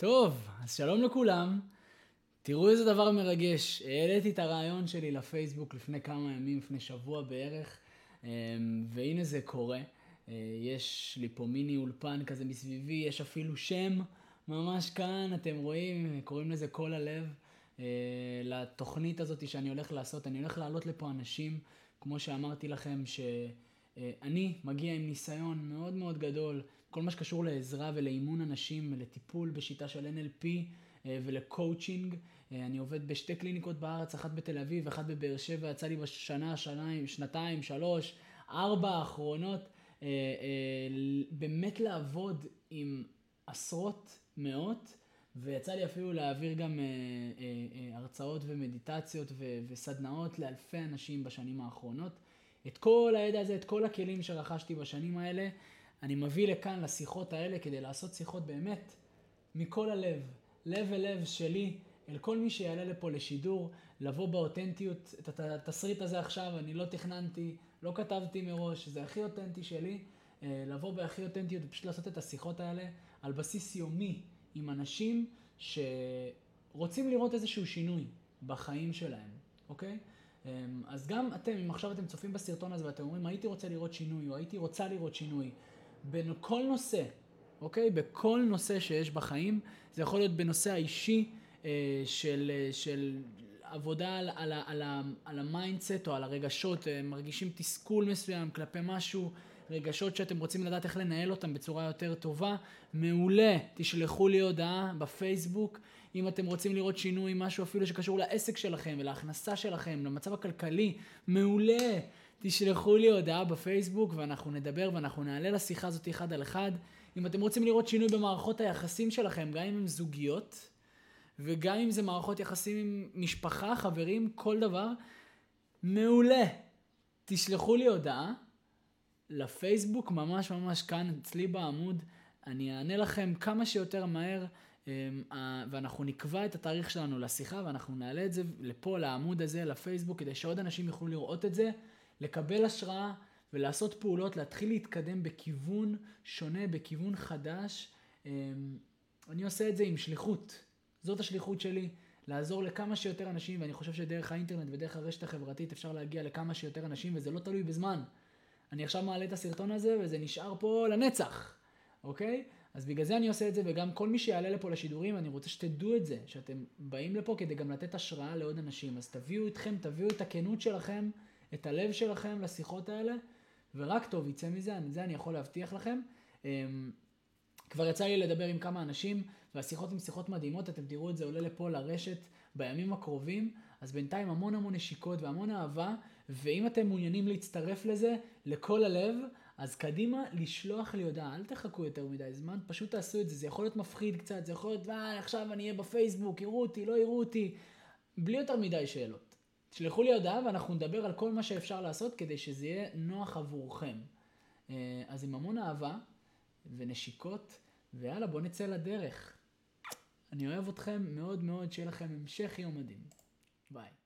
טוב, אז שלום לכולם. תראו איזה דבר מרגש. העליתי את הרעיון שלי לפייסבוק לפני כמה ימים, לפני שבוע בערך, אמ, והנה זה קורה. אה, יש לי פה מיני אולפן כזה מסביבי, יש אפילו שם ממש כאן, אתם רואים, קוראים לזה כל הלב. אה, לתוכנית הזאת שאני הולך לעשות, אני הולך להעלות לפה אנשים, כמו שאמרתי לכם, שאני מגיע עם ניסיון מאוד מאוד גדול, כל מה שקשור לעזרה ולאימון אנשים, לטיפול בשיטה של NLP אה, ולקואוצ'ינג. אה, אני עובד בשתי קליניקות בארץ, אחת בתל אביב, אחת בבאר שבע, יצא לי בשנה, שניים, שנתיים, שלוש, ארבע האחרונות, אה, באמת לעבוד עם עשרות, מאות, ויצא לי אפילו להעביר גם הרצאות ומדיטציות וסדנאות לאלפי אנשים בשנים האחרונות. את כל הידע הזה, את כל הכלים שרכשתי בשנים האלה, אני מביא לכאן, לשיחות האלה, כדי לעשות שיחות באמת מכל הלב, לב אל לב שלי, אל כל מי שיעלה לפה לשידור, לבוא באותנטיות, את התסריט הזה עכשיו, אני לא תכננתי, לא כתבתי מראש, זה הכי אותנטי שלי, אה, לבוא בהכי אותנטיות ופשוט לעשות את השיחות האלה על בסיס יומי עם אנשים שרוצים לראות איזשהו שינוי בחיים שלהם, אוקיי? אמ, אז גם אתם, אם עכשיו אתם צופים בסרטון הזה ואתם אומרים, הייתי רוצה לראות שינוי, או הייתי רוצה לראות שינוי, בכל נושא, אוקיי? בכל נושא שיש בחיים, זה יכול להיות בנושא האישי אה, של, אה, של עבודה על, על, על, על ה mindset או על הרגשות, אה, מרגישים תסכול מסוים כלפי משהו, רגשות שאתם רוצים לדעת איך לנהל אותם בצורה יותר טובה, מעולה, תשלחו לי הודעה בפייסבוק. אם אתם רוצים לראות שינוי, משהו אפילו שקשור לעסק שלכם ולהכנסה שלכם, למצב הכלכלי, מעולה. תשלחו לי הודעה בפייסבוק ואנחנו נדבר ואנחנו נעלה לשיחה הזאת אחד על אחד. אם אתם רוצים לראות שינוי במערכות היחסים שלכם, גם אם הם זוגיות, וגם אם זה מערכות יחסים עם משפחה, חברים, כל דבר, מעולה. תשלחו לי הודעה לפייסבוק, ממש ממש כאן אצלי בעמוד. אני אענה לכם כמה שיותר מהר, אמ, ואנחנו נקבע את התאריך שלנו לשיחה, ואנחנו נעלה את זה לפה, לעמוד הזה, לפייסבוק, כדי שעוד אנשים יוכלו לראות את זה. לקבל השראה ולעשות פעולות, להתחיל להתקדם בכיוון שונה, בכיוון חדש. אמ, אני עושה את זה עם שליחות. זאת השליחות שלי, לעזור לכמה שיותר אנשים, ואני חושב שדרך האינטרנט ודרך הרשת החברתית אפשר להגיע לכמה שיותר אנשים, וזה לא תלוי בזמן. אני עכשיו מעלה את הסרטון הזה, וזה נשאר פה לנצח, אוקיי? אז בגלל זה אני עושה את זה, וגם כל מי שיעלה לפה לשידורים, אני רוצה שתדעו את זה, שאתם באים לפה כדי גם לתת השראה לעוד אנשים. אז תביאו איתכם, תביאו את הכנות שלכם. את הלב שלכם לשיחות האלה, ורק טוב יצא מזה, זה אני יכול להבטיח לכם. אמ, כבר יצא לי לדבר עם כמה אנשים, והשיחות הן שיחות מדהימות, אתם תראו את זה עולה לפה לרשת בימים הקרובים, אז בינתיים המון המון נשיקות והמון אהבה, ואם אתם מעוניינים להצטרף לזה, לכל הלב, אז קדימה לשלוח לי הודעה, אל תחכו יותר מדי זמן, פשוט תעשו את זה, זה יכול להיות מפחיד קצת, זה יכול להיות, אה, עכשיו אני אהיה בפייסבוק, יראו אותי, לא יראו אותי, בלי יותר מדי שאלות. תשלחו לי הודעה ואנחנו נדבר על כל מה שאפשר לעשות כדי שזה יהיה נוח עבורכם. אה, אז עם המון אהבה ונשיקות, ויאללה בואו נצא לדרך. אני אוהב אתכם מאוד מאוד, שיהיה לכם המשך יום מדהים. ביי.